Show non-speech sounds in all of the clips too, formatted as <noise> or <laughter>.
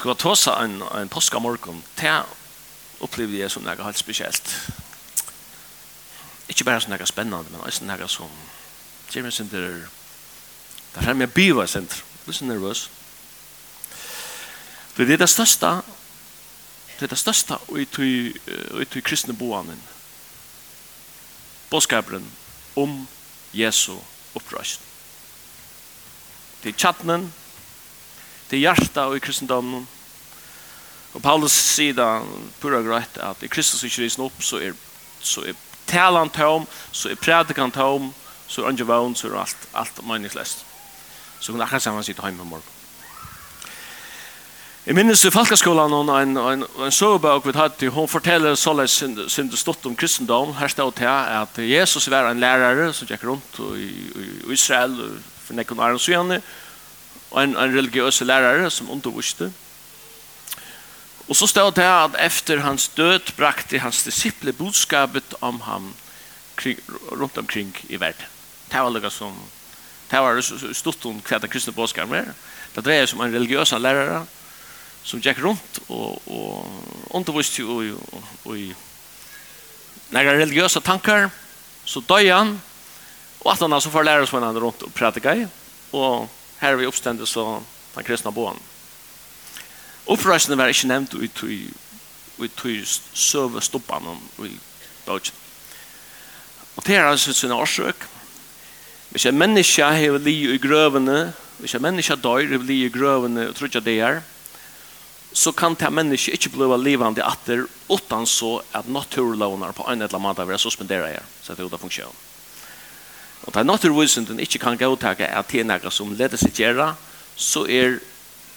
skulle ta seg en, en påske morgen, det opplevde jeg som noe helt spesielt. Ikke bare som noe spennende, men også noe som gjør meg sin der, der fremme jeg biva sin der, er så nervøs. For det er det største, det er det største ut i kristne boanen, påskaperen om Jesu opprøsning. Det er tjattnen, til hjarta og i kristendomen. Og Paulus sier da pura greit at i Kristus ikke risen opp så er, så er talan tom, så er predikan tom, så er andre vogn, så er alt, alt meningsløst. Så hun akkurat sammen sitte hjemme i morgen. Jeg minnes i Falkaskolan og en, en, en søvebøk vi tatt til, hun forteller såleis sin stått om kristendom, her stod til at Jesus var en lærere som gikk rundt i, i Israel for nekken Aron Sjøene, og og en, en religiøs lærere som underviste. Og så stod det at efter hans død brakte hans disciple budskapet om ham kring, rundt omkring i verden. Det var lukket som det var stort om hva den kristne budskapen er. Det dreier som en religiøs lærere som gikk rundt og, og underviste i, og, i nære religiøse tankar. Så døg han, og at han altså får lærer som han rundt og prædikar og Her er vi oppstendet så den kristne boen. Oppreisene var ikke nevnt i tog tog søve stoppan i bøtjen. Og det er altså sin årsøk. Hvis en menneske har li i grøvene, hvis en menneske dør har li i grøvene og tror ikke det er, så kan det menneske ikke bli livende atter utan så at naturlovene på en eller annen måte vil suspendere her, så det er ut av funksjonen. Og det er naturvisenden ikke kan gåtake at det er noe som leder seg gjøre, så er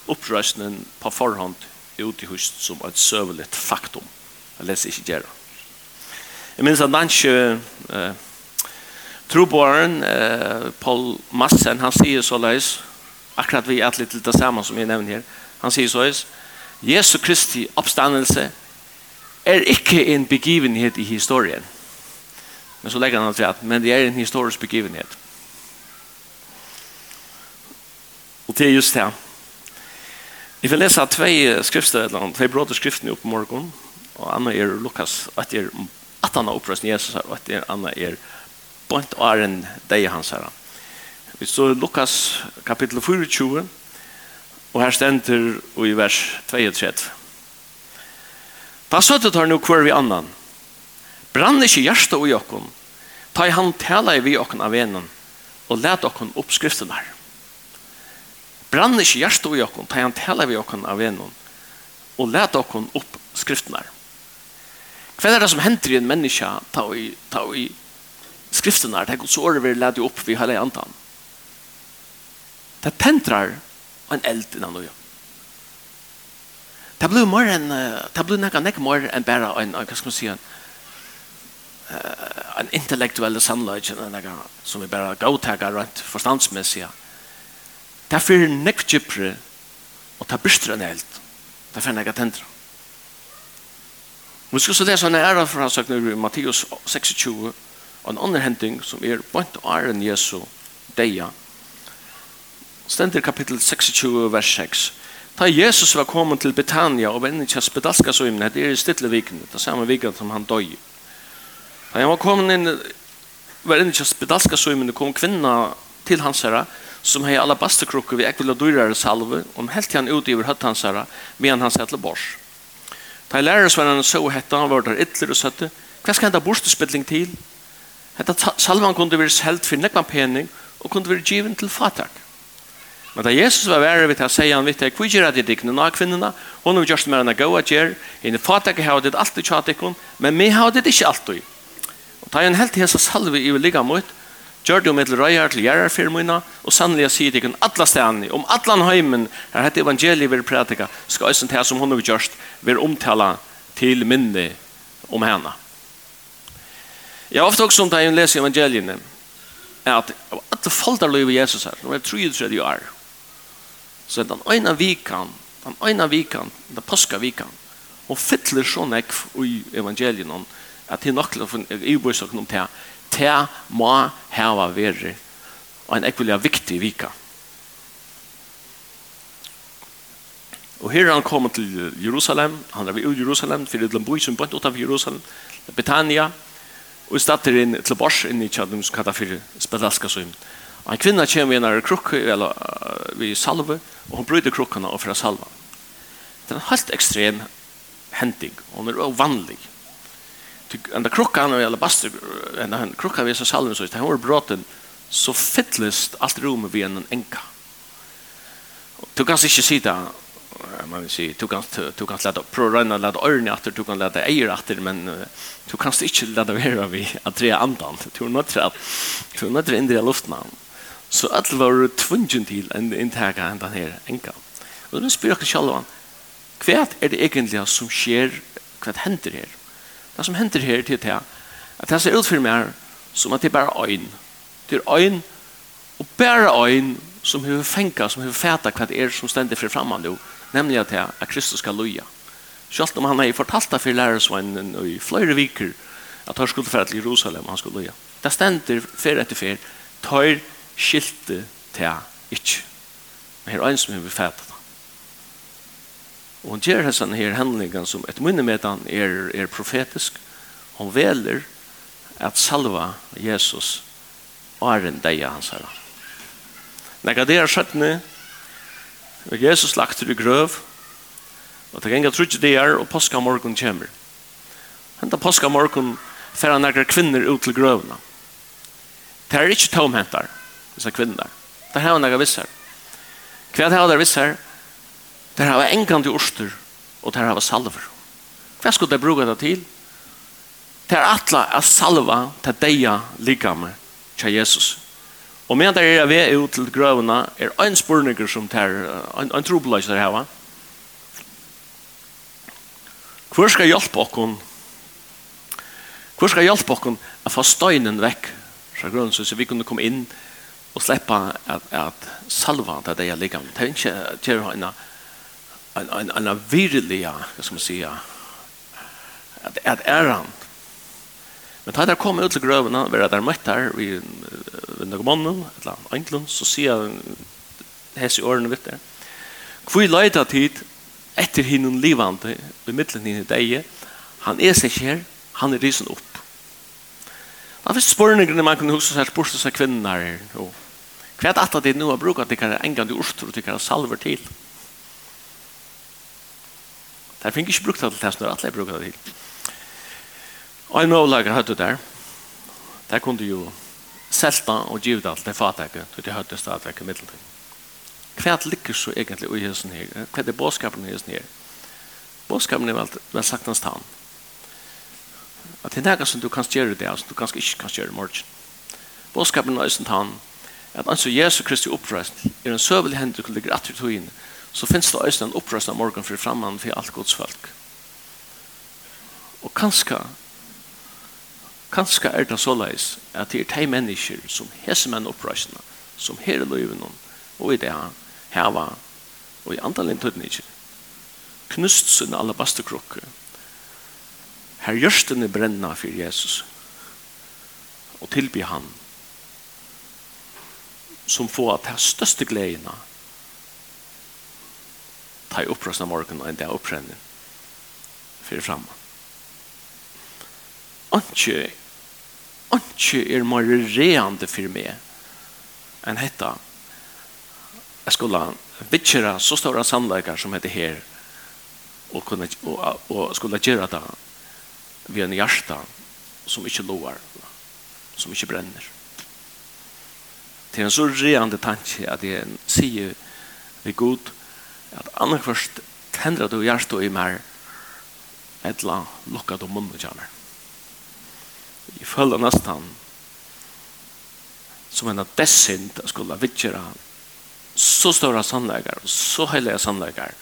opprøsningen på forhånd ut i huset som et søvelig faktum. Det leder seg ikke gjøre. Jeg minns at danske eh, troboeren, eh, Paul Massen, han sier så løs, akkurat vi er litt det samme som jeg nevner her, han sier så løs, Jesu Kristi oppstandelse er ikke en begivenhet i historien Men så lägger han allt rätt. Men det är en historisk begivenhet. Och det är just det. Jag vill läsa två skrifter, två bråder skrifter upp på morgon. Och Anna är Lukas, att är att han har uppröst Jesus här och att är Anna är bort och är en dig hans här. Vi står Lukas kapitel 24 och här ständer och i vers 32. Ta sötet har nu kvar vi annan brann ikke hjertet i okken, ta i han tala i vi okken av enen, og let okken oppskriften her. Brann ikke hjertet i okken, ta i han tala i vi okken av enen, og let okken oppskriften her. Hva er det som hender i en menneske, ta i, ta i skriften her, tenk så året vi leder opp vi hele antan. Det pentrar en eld innan noe. Det blir mer enn, det blir nekka nekka mer enn bare en, hva skal man si, en, uh, en intellektuell sannløyken enn jeg som vi bare gautegar rent forstandsmessig. Det er fyrir nekv kjipre og det er bystre enn helt. Det er fyrir nekv tendra. Vi skal så lese en æra fra søkner i Matteus 26 og en annen hending som er bant æren Jesu deia. Stendir kapittel 26 vers 6. Da Jesus var kommet til Betania og vennitja spedalska så det er i stille vikene, det samme vikene som han døy i Han var kommet inn, var inne i spedalska søymen, det kom kvinna til hans herre, som hei alabasterkrukker vi ekvile dyrare salve, om helt han ut i høtt hans herre, medan han sette bors. Da jeg lærer svennen så hette, han var der ytler og søtte, hva skal hente borstespilling til? Hette salvan kunne være selt for nekman pening, og kunne være given til fatak. Men da Jesus var verre vidt, han sier han vidt, hva gjør det ikke noen av kvinnerne? Hun har gjort mer enn å gå og gjøre, henne fatak har det alltid tjatt men vi har det ikke alltid. Ta en helt hesa salve i ligga mot, gjør det med til røyar til gjerrar fyrir og sannelig sier det kun atla stedene, om atlan heimen, her hette evangeliet vil prætika, skal eisen til som hun har gjort, vil omtala til minne om henne. Jeg har ofte også om det jeg leser evangeliene, er at alle faldar løy ved Jesus her, nå er det 33 år, så den ene vikan, den ene vikan, den påska vikan, og fytler så nekv i evangeliene, at til nok i bøysokken om det det må hava være og en ekvelig viktig vika. Og her han kom til Jerusalem. Han er i Jerusalem for det er en bøy som bønt utenfor Jerusalem Betania. Og i stedet inn til Bors inn i Tjadum som kallar for Spedalska Søym og en kvinna kommer inn av krukk eller vi salve og hun bryter krukkene og fra salva. Det er en helt ekstrem hending. Og hun er vanlig enda krukka han eller alla enda han krukka vi så salven så han var bråten så fittlist alt rommet vi en enka. Du kan ikke si det man vill säga du kan du kan låta prorunna låta örna att du kan låta eier att men du kan inte låta vara vi att tre andan. Du not så du not in i luften så alt var tvungen till en intaga ända här enka. Och då spyr jag själva kvärt är det egentligen som sker kvärt händer här Det som hender her til det, at det ser ut for meg som at det er bare øyn. Det er øyn, og bare øyn som har fengt, som har fæta hva det er som stender for fremme nå, nemlig at, det, at Kristus skal løye. Selv om han har fortalt det for lærersvennen i flere viker, at han skulle fære til Jerusalem, han skulle løye. Det stender fer etter fer, tar skilte til ikke. Men her er en som har fæta Og hun gjør hessan her hendningen som et myndemedan er, er profetisk. Hun veler at salva Jesus er en deg hans herre. Når det er skjøttene, og Jesus lagt til i grøv, og det ganger trutje det er, og påska morgon kommer. Henta påska morgon færa nekka kvinner ut til grøvna. Det er ikke tomhentar, disse kvinner. Det er hava vissar. Hva er det vissar? Der hava til orster, og der hava salver. Hva skulle de bruka det til? Det er atla a salva til deia likame til Jesus. Og medan der er vei ut til grøvene, er ein spurninger som ter, en, en trobeløs der hava. Hvor skal hjelpe okkon? Hvor skal hjelpe okkon å få støynen vekk fra grønnen, så vi kunne komme inn og sleppa at, at salva til deia likame. Det er ikke til å ha en en en virliga, ska man säga, att er han. Men tar det kommer ut till grövarna, vi där mött där vi under mannen, eller land egentligen så ser jag häs i öronen vet det. Kvui leita tid etter hinun livande i mittlen hinun deie, han er seg her, han er risen opp. Det er spørningene man kunne huske seg spørste seg kvinner her. Hva er det at det nå har brukt at det kan engang til orster og det kan salver til? Det er ikke brukt det til det som det er alle brukt til. Og en målager hadde der. Der kunne jo selta og givet alt det fatakket, så det hadde stadigvæk i middeltid. Hva ligger så egentlig i hessen her? Hva er det bådskapen i hessen her? Bådskapen er vel sagt hans tann. At det er noe som du kan gjøre det, som du kanskje ikke kan gjøre i morgen. Bådskapen er hans tann, at altså Jesu Kristi oppreist er en søvelig hendur som ligger atri tog inn, så finnes det også en opprøsning av morgen for fremman for alt gods folk. Og kanskje, kanskje er det såleis at det er de mennesker som hese menn opprøsning, som her i løyven og i det heva og i andalen tøtninger, knust sin alabasterkrukke, her gjørstene brenna for Jesus og tilby han som får at det største gledene ta i opprøsna morgen og en dag opprønne fyrir framme. Anki, anki er mer reande fyrir meg enn hetta. Jeg skulle vittjera så stora sannleikar som heter her og, kunne, og, og skulle gjøre det ved en hjärta som ikke loar, som ikke brenner. Det er en så reande tanke at jeg sier vi god, at annarkvørst tendra du hjertet i mer etla lukka du munnen kommer. Jeg føler nesten som en av dessint jeg skulle vittkjøre så stora sannleikar og så heilige sannleikar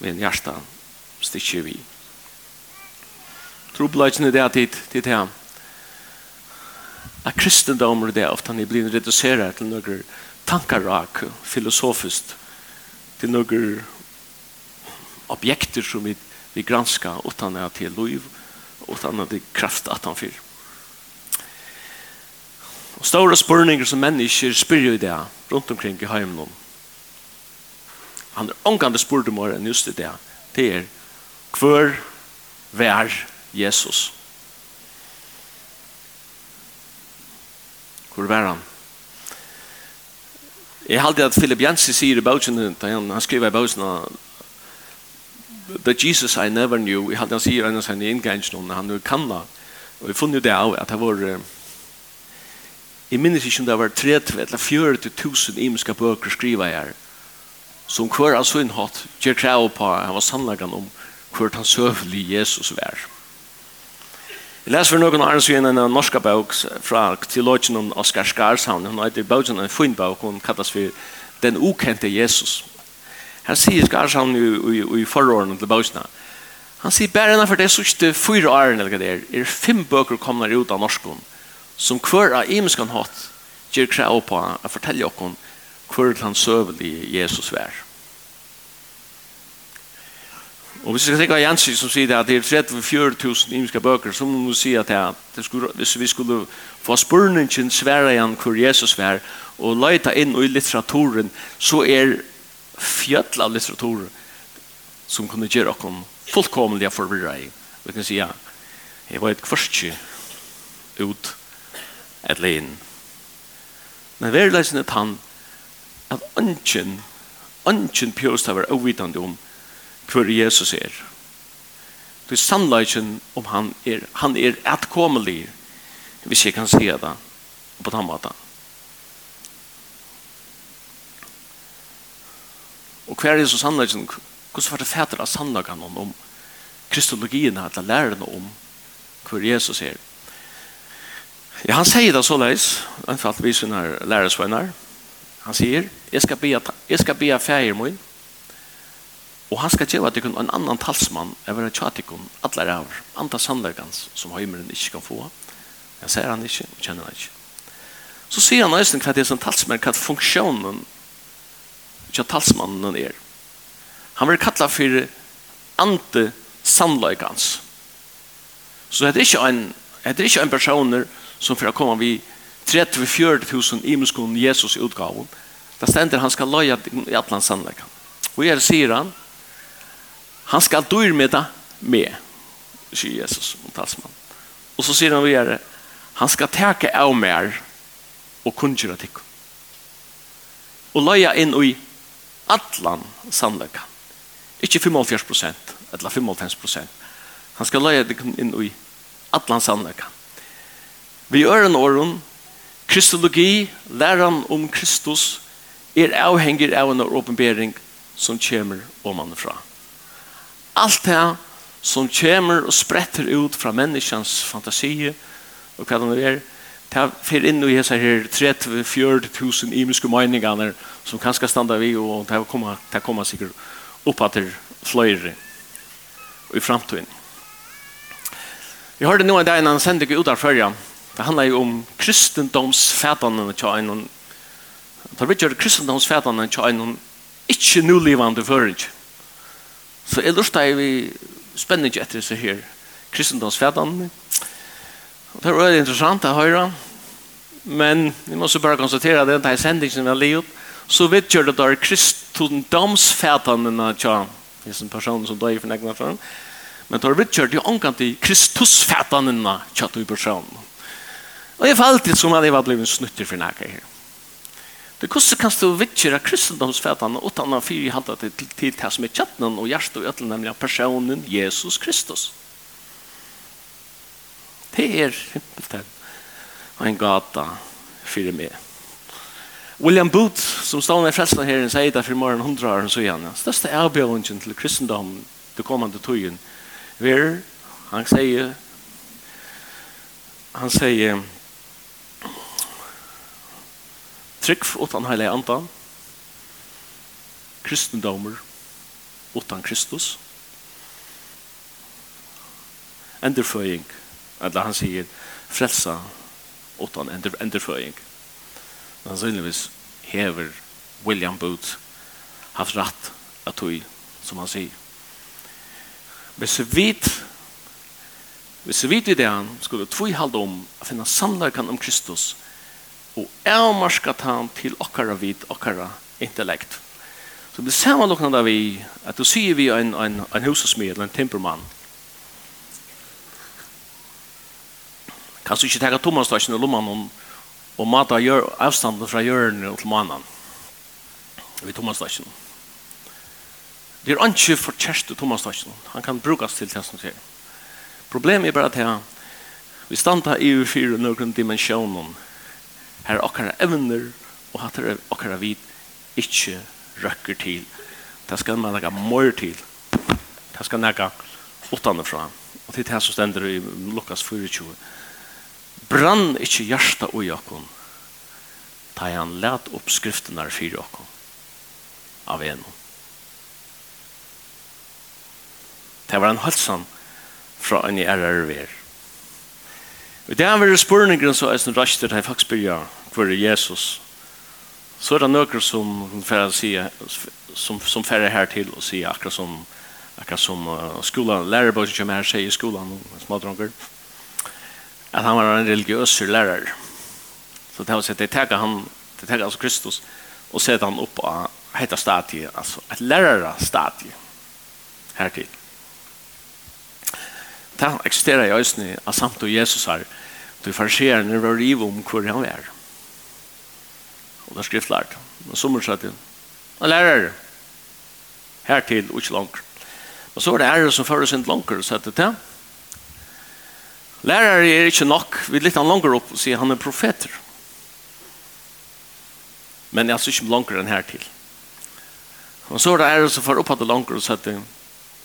en hjärsta stikker vi. Trobladjen er det at dit, til det at kristendommer er det ofte han er blitt reduserer til noen tankarak, filosofisk til noen objekter som vi, vi granskar utan at det er liv, utan at det er kraft at han fyr. Og store spørninger som mennesker spyr i det rundt omkring i heimen Han er omgående om enn just i det. Det er hver vær Jesus. Hvor vær han? Jeg halte at Philip Jensen sier i bøkene, han, han skriver i bøkene, The Jesus I never knew, jeg halte han sier en av sine inngangen, han er kanna, og jeg funnet det av at det var, jeg minnes ikke om det var 30 eller 40 tusen imenska bøker skriva her, som hver av sin hatt, gjør krav på, han var sannleggen om hver han søvlig Jesus vær. Jeg leser for noen annen siden en norska bøk fra teologen om Oskar Skarshavn. Hun heter bøkken en fin bøk, hun kallas for Den ukente Jesus. Her sier Skarshavn i, i, i forårene til bøkken. Han sier bare innenfor det sørste fyra årene eller det er, er fem bøker kommer ut av norsken som hver av imenskan hatt gjør krav på å fortelle oss hver han søvelig Jesus vær. Og hvis vi skal tenke av Jensi som sier at det er 34 000 imiske bøker, så må vi si at det skulle, hvis vi skulle få spørningen svære igjen hvor Jesus var, og løyta inn i litteraturen, så er fjøtla av litteratur som kunne gjøre oss fullkomlige forvirra i. Vi kan si, ja, jeg var et kvarskje ut et lein. Men verleisen er tann at ønsken, ønsken pjøst av vært avvidende om hver Jesus er. Det er sannleikken om han er, han er etkommelig, hvis jeg kan si det på den måten. Og hver er så sannleikken, hvordan var det fæter av sannleikken om kristologien eller lærerne om hver Jesus er. Ja, han sier det så leis, i hvert fall vi sånne lærersvenner. Han sier, jeg skal be, jeg skal be fæger min, Og han skal gjøre at en annan talsmann er vil tjatikon, dere alle av andre sannleggans som heimeren ikke kan få. Jeg ser han ikke, og kjenner han ikke. Så sier han nesten hva det er som talsmann, hva funksjonen til talsmannen er. Han vil kalla for ante sannleggans. Så det er ikke en, det er ikke en personer som for å komme vi 30-40 tusen imenskående Jesus i utgaven. Det stender han skal løye i atlan sannleggans. Og jeg sier han, Han skal dyr med, sier Jesus som talsmann. Og så sier han videre, han skal teke av mer og kunngjøre tikkum. Og løye inn i allan sannløkka. Ikke 45 prosent, eller 55 prosent. Han skal løye inn i allan sannløkka. Vi øren åren, kristologi, læren om Kristus, er avhengig av en åpenbering som kommer om man fra. Alt det som kommer og spretter ut fra menneskens fantasi og hva det er, det fer inn i hese her 30-40 tusen imiske meningene som kanskje standa vi og det kommer, det kommer sikkert opp til fløyre og i framtiden. Vi hørte nå en dag en sending ut av førja. Det handler jo om kristendomsfætene til en Det er ikke kristendomsfætene til en ikke nulivande føring. Så jeg lurte vi spenning etter seg her kristendomsfædene. Og det er veldig interessant å høre. Men vi må også bare konstatere at denne sendingen vi har livet, så vet jeg at det er kristendomsfædene tja, det er en person som døg for nekna for Men det er vet jeg at det er omkant i kristusfædene tja, du person. Og jeg falt litt som at jeg var blevet snutter for nekka her. Det kostar kan stå vitcher av utan och tanna fyra til til til det som är kjattnen och hjärtat och ötlen nämligen personen Jesus Kristus. Det är simpelt. En gata för mig. William Booth, som stod med frelsen her, sier det for morgen hundra år, så igjen. Største avbjørnsen til kristendom, det kommande tøyen, er, han sier, han sier, Trygg utan heile andan. Kristendomer utan Kristus. Enderføying. Eller han sier frelsa utan ender, enderføying. han sannsynligvis hever William Booth haft rett at tog som han sier hvis vi vet hvis vi vet i det han skulle två halda om å finna samlarkan om Kristus og avmarska han til okkara vid okkara intellekt. Så det samme lukkna da vi at du sier vi en, en, en husesmed eller en timpermann kan du ikke tega tommastasjen i lomman om og mata gjør, avstanden fra hjørnet til mannen ved tommastasjen det er ikke for kjæreste tommastasjen han kan brukes til det som sier problemet er bare at vi standa i fire noen dimensjoner her er okkara evner og hatt er okkara vid ikkje røkker til. Det skal man laga mor til. Det skal laga utanifra og til det som stender i Lukas 24 brann ikkje hjärsta ui okkon ta han let opp skriftene fyrir okkon av en det var en halsan fra en i RRVR Og det er veldig spurningren så er som raster, jeg faktisk byrja hvor er Jesus. Så er det noen som færre si, som, som færre her til og sier akkurat som akkurat som uh, skolan, lærerbøkken kommer her sier i skolen, smådronker, at han var en religiøs lærer. Så det har sett, det tager han, det tager altså Kristus, og setter han opp av heter stadie, altså et lærere stadiet her til det eksisterer i øsne av samt og Jesus her. Du farserer når du river om hvor han er. Og det er skriftlært. Og så må du til. Han lærer her til og ikke langt. Og så er det ære som fører sin langt og setter til. Lærere er ikke nok. Vi litt han langer opp og sier han er profeter. Men jeg er altså ikke langer enn her til. Og så er det ære som fører opp at det langer og setter.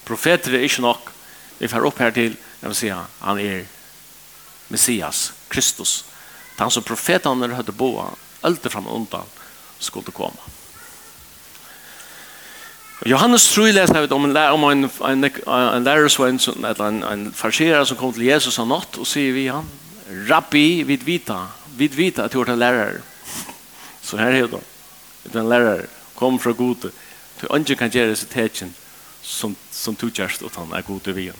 Profeter er ikke nok vi får opp her til, jeg vil si, han er Messias, Kristus. Det er Han som profeterna hade boa, allt fram undan skulle komma. Johannes tror läser vi om en lärare om en en en lärare som en en farsera som kom till Jesus en natt och säger vi han rabbi vid vita vid vita att gjort en lärare. Så här är det. En lärare kom från Gud. Du inte kan göra sitt tecken som som du just åt han är god över.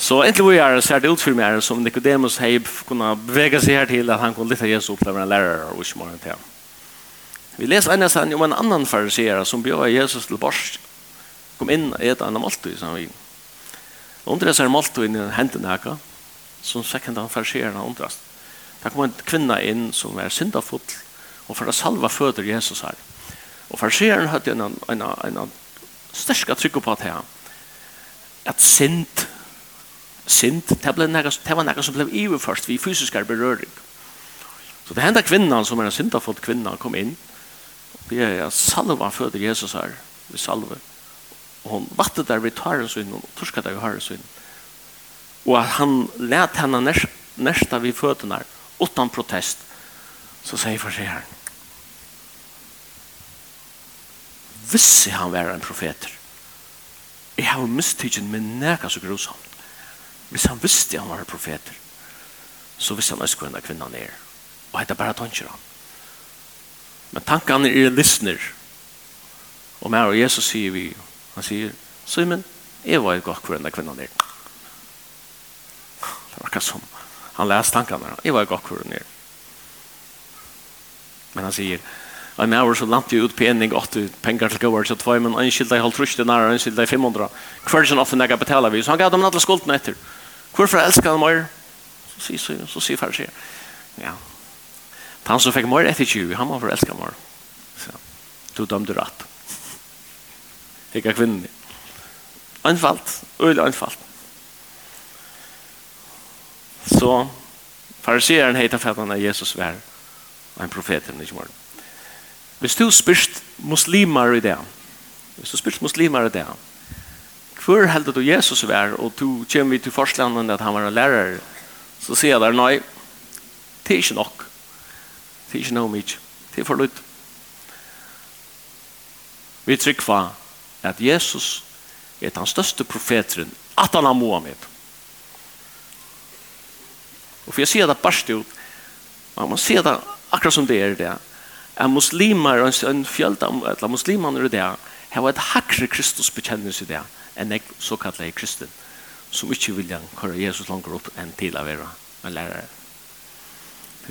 Så egentlig vi er ser det ut for som Nicodemus hei kunne bevege seg her til at han kunne lytte Jesu opplever en lærer og ikke morgen til. Vi leser en sann om en annan fariserer som bjør Jesus til bors kom inn og et annet måltid som vi undrer seg måltid inn i hendene her som sekund han fariserer han undres. Da kom en kvinne inn som er syndafull og for å salve føder Jesus her. Og fariseren hadde en, en, en, en største trykk på at her at synd synd, det, ble nekka, det var nekka som ble iverførst vi fysiskar berøring. Så det hendte kvinnan som er en syndafått kvinna kom inn, Vi er ja, salva føder Jesus her, vi salve, og hon vattet der vi tar hans inn, og torsket der vi har hans inn, og at han let henne nesta vi fødene her, utan protest, så sier for seg her, vissi han være en profeter, jeg har mistidgen med nekka så grusomt, Hvis han visste han var profeter, så visste han også hvordan kvinnan er. Og hette bare tanker han. Men tankene er lysner. Og mer og Jesus sier vi, han sier, Simon, jeg var jo godt hvordan kvinnan er. Det var ikke som, han leste tankene, jeg var jo godt hvordan er. Men han sier, Og med mer så lant jo ut pening, åtte penger til gård, så tvøy, men en skilde i halvtrusjte nære, en skilde i 500. Hver som ofte jeg betaler vi, så han gav dem alle skuldene etter. Hvorfor elsker han mer? Så sier, så, så sier far sier, ja, han som fikk mer etter 20, han må for forelske mer. Så, du dømte rett. Ikke kvinnen. Anfalt, øyelig anfalt. Så, fariseren heter fattene av Jesus vær, og en profeten ikke morgen. Hvis du spyrst muslimer i det, hvis du spyrst muslimer i det, hur heldet du Jesus var og du kommer til förslanden at han var en lærer så sier jeg der nei det er ikke nok det er ikke noe mye det er for lite vi trykker for at Jesus er den største profeteren at han har Mohammed og for jeg sier det bare stort man ser det akkurat som det er det at muslimer en fjölda muslimer er det har var hakre Kristus bekjennelse i det en ek såkallet kristen som ikke vil kåre Jesus langer opp enn til å være en lærere.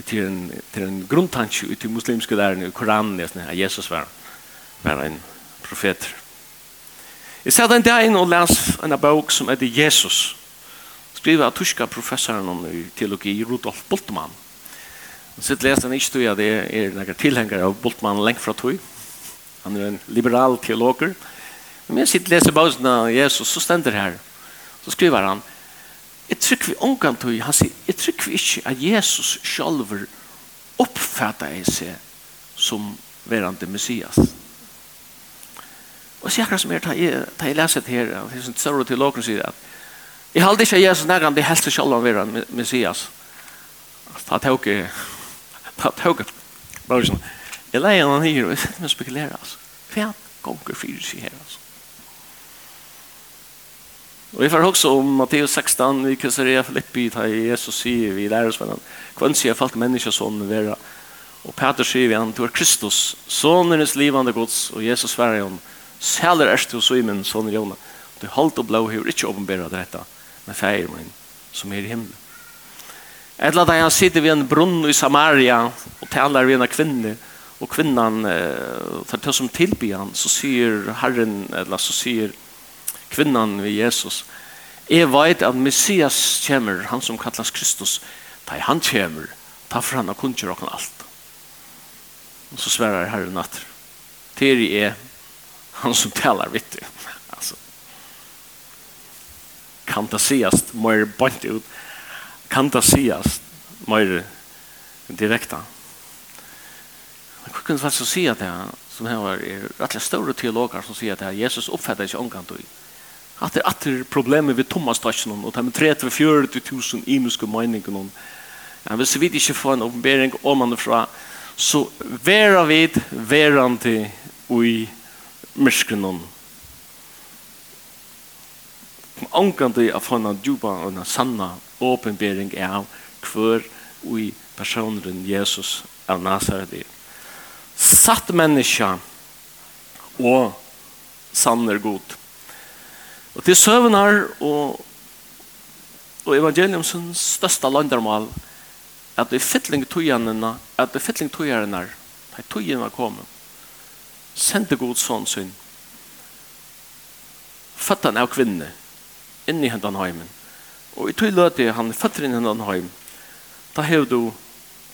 Til en, til en grunntanke ut i muslimske lærerne i Koranen at Jesus var, var en profet. Jeg satt en dagen og les en bok som heter Jesus, skriver av tyska professoren i teologi, Rudolf Bultmann. Så jeg leste den ikke at det er noen tilhengere av Bultmann lengt fra tog. Han er en liberal teologer, og Men jeg sitter og leser bausen av Jesus, så stender her. Så skriver han, jeg trykker vi omgang til, han sier, jeg trykker vi ikke at Jesus selv oppfatter jeg seg som verande Messias. Og så akkurat som jeg tar, jeg, tar leser det her, det er sånn større til åkeren sier at jeg halde ikke Jesus nærmere, det helst selv om verande Messias. Da tok jeg, da tok jeg, bare sånn, jeg leier han her, og jeg sitter med å spekulere, altså. Hva er det? gonger fyrir seg her, altså. Og vi får også om Matteus 16, vi kusserer Filippi, ta Jesus sier vi lærer oss hverandre. Kvann sier falt mennesker sånn vera. Og Peter sier vi han, du er Kristus, sonernes livande gods, og Jesus sverre han, sæler erst hos Simon, soner Jona. Du holdt og blå, hur ikke åpenbæra dette, men feir min, som er i himmelen. Etla da han sitter ved en brunn i Samaria, og taler ved en kvinne, og kvinnan, eh, for det som tilbyr han, så sier Herren, eller så sier Herren, kvinnan ved Jesus. Jeg vet at Messias kommer, han som kallas Kristus, da han kommer, ta for han og kunngjør okken alt. Og så sverar herren natter. Teri er han som talar vitt. <laughs> Alltså. Kan det siast mer bant ut? Kan det siast mer direkta? Hur kunde man så säga det som här var rättliga stora teologer som säger att Jesus uppfattar inte omkant och at det er atter problemet ved Thomas-tasjonen, og det er med 30-40 tusen imuske meninger. Ja, hvis vi ikke får en oppenbering om han fra, så vera vid verande ui myskrenon. å få en djupa og en sanna åpenbering av hver ui personen Jesus av Nazaret er. Satt menneska og sanner god. Og til søvnar og, og evangelium som største landarmal at det er fytling tøyene at det er fytling tøyene at tøyene var kommet sendte god sånn sin fattan av kvinne inn i hendan heimen og i tog løte han fattar inn i hendan heim da hev du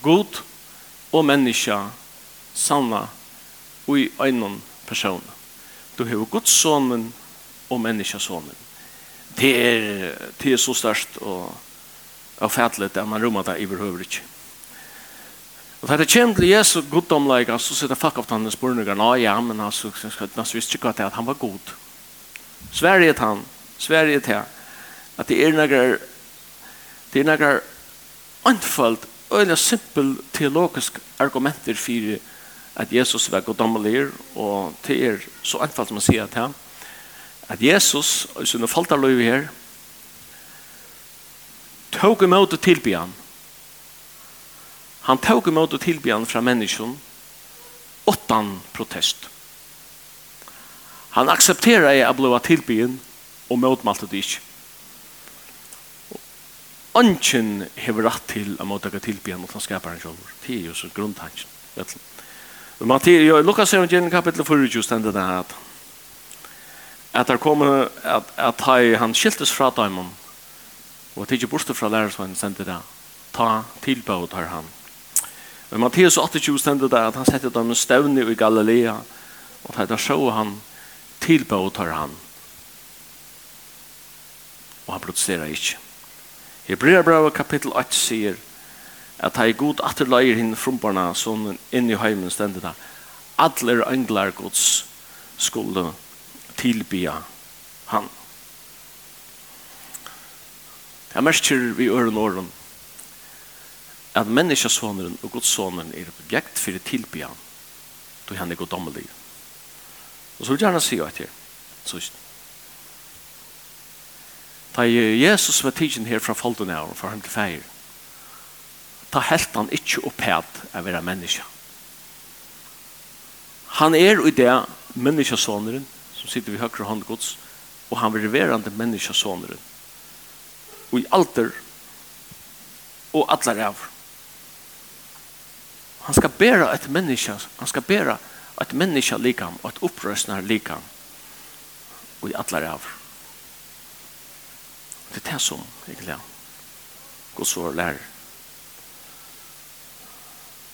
god og menneska samla og i egnon person du hev god sånn og menneskesonen. Det er, det er så størst og avfætlet at man rommer det i behøver ikke. Og for det kjent til Jesu goddomleika, så sitter folk ofte hans bornøkker, nei, ja, men altså, jeg visste ikke at han var god. Sverige til han, Sverige til han, at det er noen, det er noen anfalt, øyne simpel teologisk argumenter for at Jesus var goddommelig, og det er så anfalt man sier til han, at Jesus, og sånne faltarløyve her, tog imot og tilby han. Han tog imot og tilby han fra menneskjon åttan protest. Han aksepterer jeg av blåa tilbyen og motmalte det ikke. Anken hever rett til å mottakke tilbyen mot han skaper han selv. Det er jo så grunntanken. I Mattias, Lukas 7, kapitel 4, stendet det her at at der kom at, at han skiltes fra daimon og at ikke borste fra lærersvennen sendte det ta tilbød har han men Matteus 28 sendte det at han sette dem en stevne i Galilea og at der så han tilbød han og han protesterer ikke Hebreabrevet kapittel 8 sier at hei god atterleier hinn frumbarna som inn i heimen stendet da. alle englar gods skulle tilbya han. Det er mest vi øren åren at menneskesåneren og godsåneren er objekt for tilbya då han er goddommelig. Og så vil jeg gjerne si at her, så ikke. Da Jesus var tidsen her fra folden av og fra han til feir, da helt han ikke opphet av å være menneske. Han er i det menneskesåneren som sitter vid högra hand Guds och han reverande människa soner. Och i alter och alla räv. Han ska bära ett människa, han ska bära ett människa likam och ett upprösnar likam. Och i alla räv. Det är det som egentligen Guds vår lärare.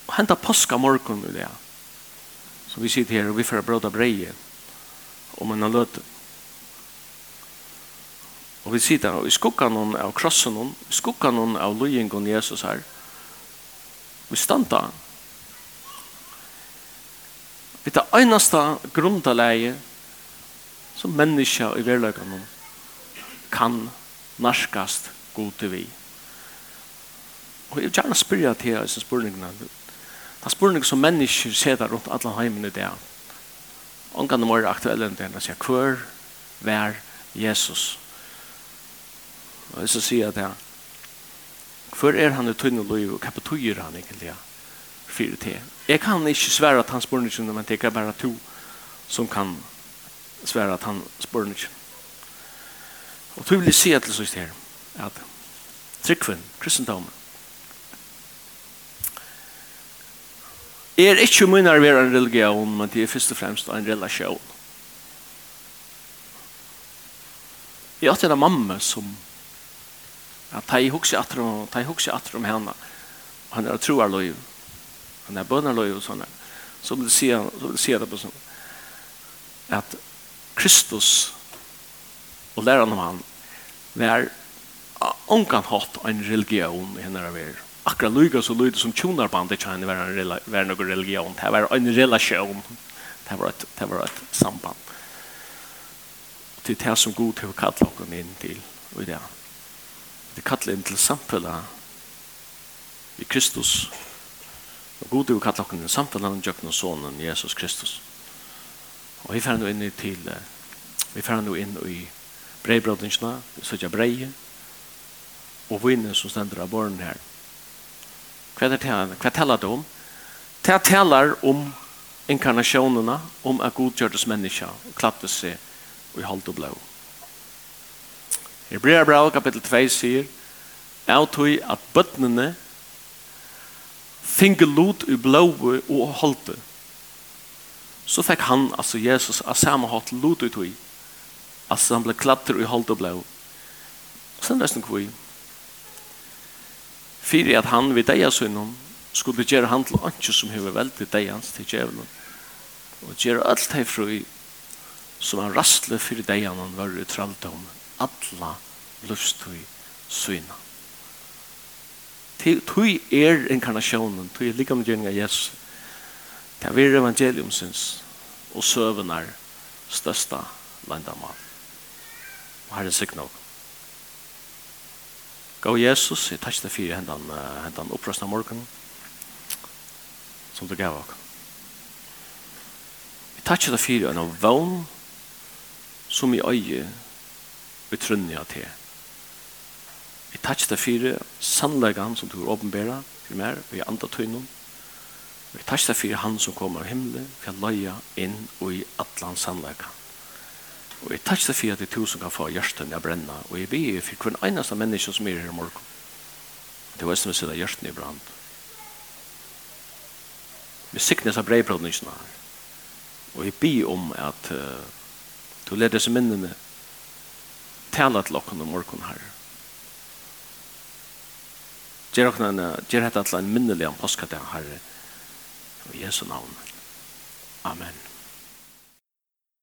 Och hända påska morgon nu det. Så vi sitter här och vi får bråda breje om en løte. Og vi sitter det, i skuggan hon av krossen hon, i skuggan hon av løyengon Jesus her, vi standa. Vi tar einasta grundaleie som menneska i verlegan hon kan narskast god til vi. Og jeg vil gjerne spyrja til disse spurningene. Det er spurning som mennesker ser der rundt alle heimene i det. Ongan mer aktuelle enn den, sier, hver vær Jesus? Og jeg så sier jeg det, hver er han i tøyne løy, og hva betyr han egentlig ja, for det? Jeg kan ikke svære at han spør ikke, men det er bare to som kan svære at han spør ikke. Og du vil si til sist her, at tryggven, kristendommen, er ikke min å være en religion, men det er først og fremst en relasjon. Jeg har en mamma som at jeg husker at atrum, ta i hugsi atrum henne. Han er troarløyv. Han er bønnerløy og sånne. Så vil sier, så vil si det på sånn at Kristus og læreren om han var ångan hatt en religion i henne av er akkurat lyga så lyder som tjonarbandet kan være en vara någon religion. Det var en relasjon Det var et, det var et samband. Det er det som god til å kalle oss inn til og det. er Det kalle inn til samfunnet i Kristus. Og god Gud har kallat oss samfunnet samfället med og sonen Jesus Kristus. Og vi får nu in till vi fer nå inn i brevbröderna, så jag brejer. Och vinner som stender av barnen här. Hva er det her? Hva taler det om? Det taler om inkarnasjonene, om at Gud gjør det som menneske, og klatte seg og i holdt og blå. Hebrea bra, kapittel 2 sier, «Jeg tog at bøttene finge lot i blåe og holde. Så fikk han, altså Jesus, av samme hatt lot i tog, altså han ble klatter i holdt og blå. Så er det nesten fyrir at han vid deia sunnum skulle gjøre han til anki som hever veldig deians til djevelen og gjøre alt hei frúi som han rastle fyrir deian han var i traldom alla lustui syna tui er inkarnasjonen tui er likamgjøring av Jesus det er evangelium syns og søvenar størsta landamal og herre sikk nok Gå Jesus, jeg takk deg fyrir hendan, hendan opprøsna morgen som du gav oss. Jeg takk deg fyrir en av vogn som i øye vi trunni av til. Jeg takk deg for sannleggen som du har åpenbæra til meg og i andre tøynen. Jeg takk deg for han som kommer av himmelen for jeg løya inn og i atlan sannleggen. Og jeg takk seg for at det er tusen kan få hjertet å brenne. Og jeg ber for hver eneste menneske som er her i morgen. Det var som å sette hjertet i brann. Vi sikner seg breibrodningsene her. Og jeg ber om at uh, du leder disse minnene tala til dere om morgen her. Gjør dette til en minnelig påskadag, Herre. I Jesu navn. Amen.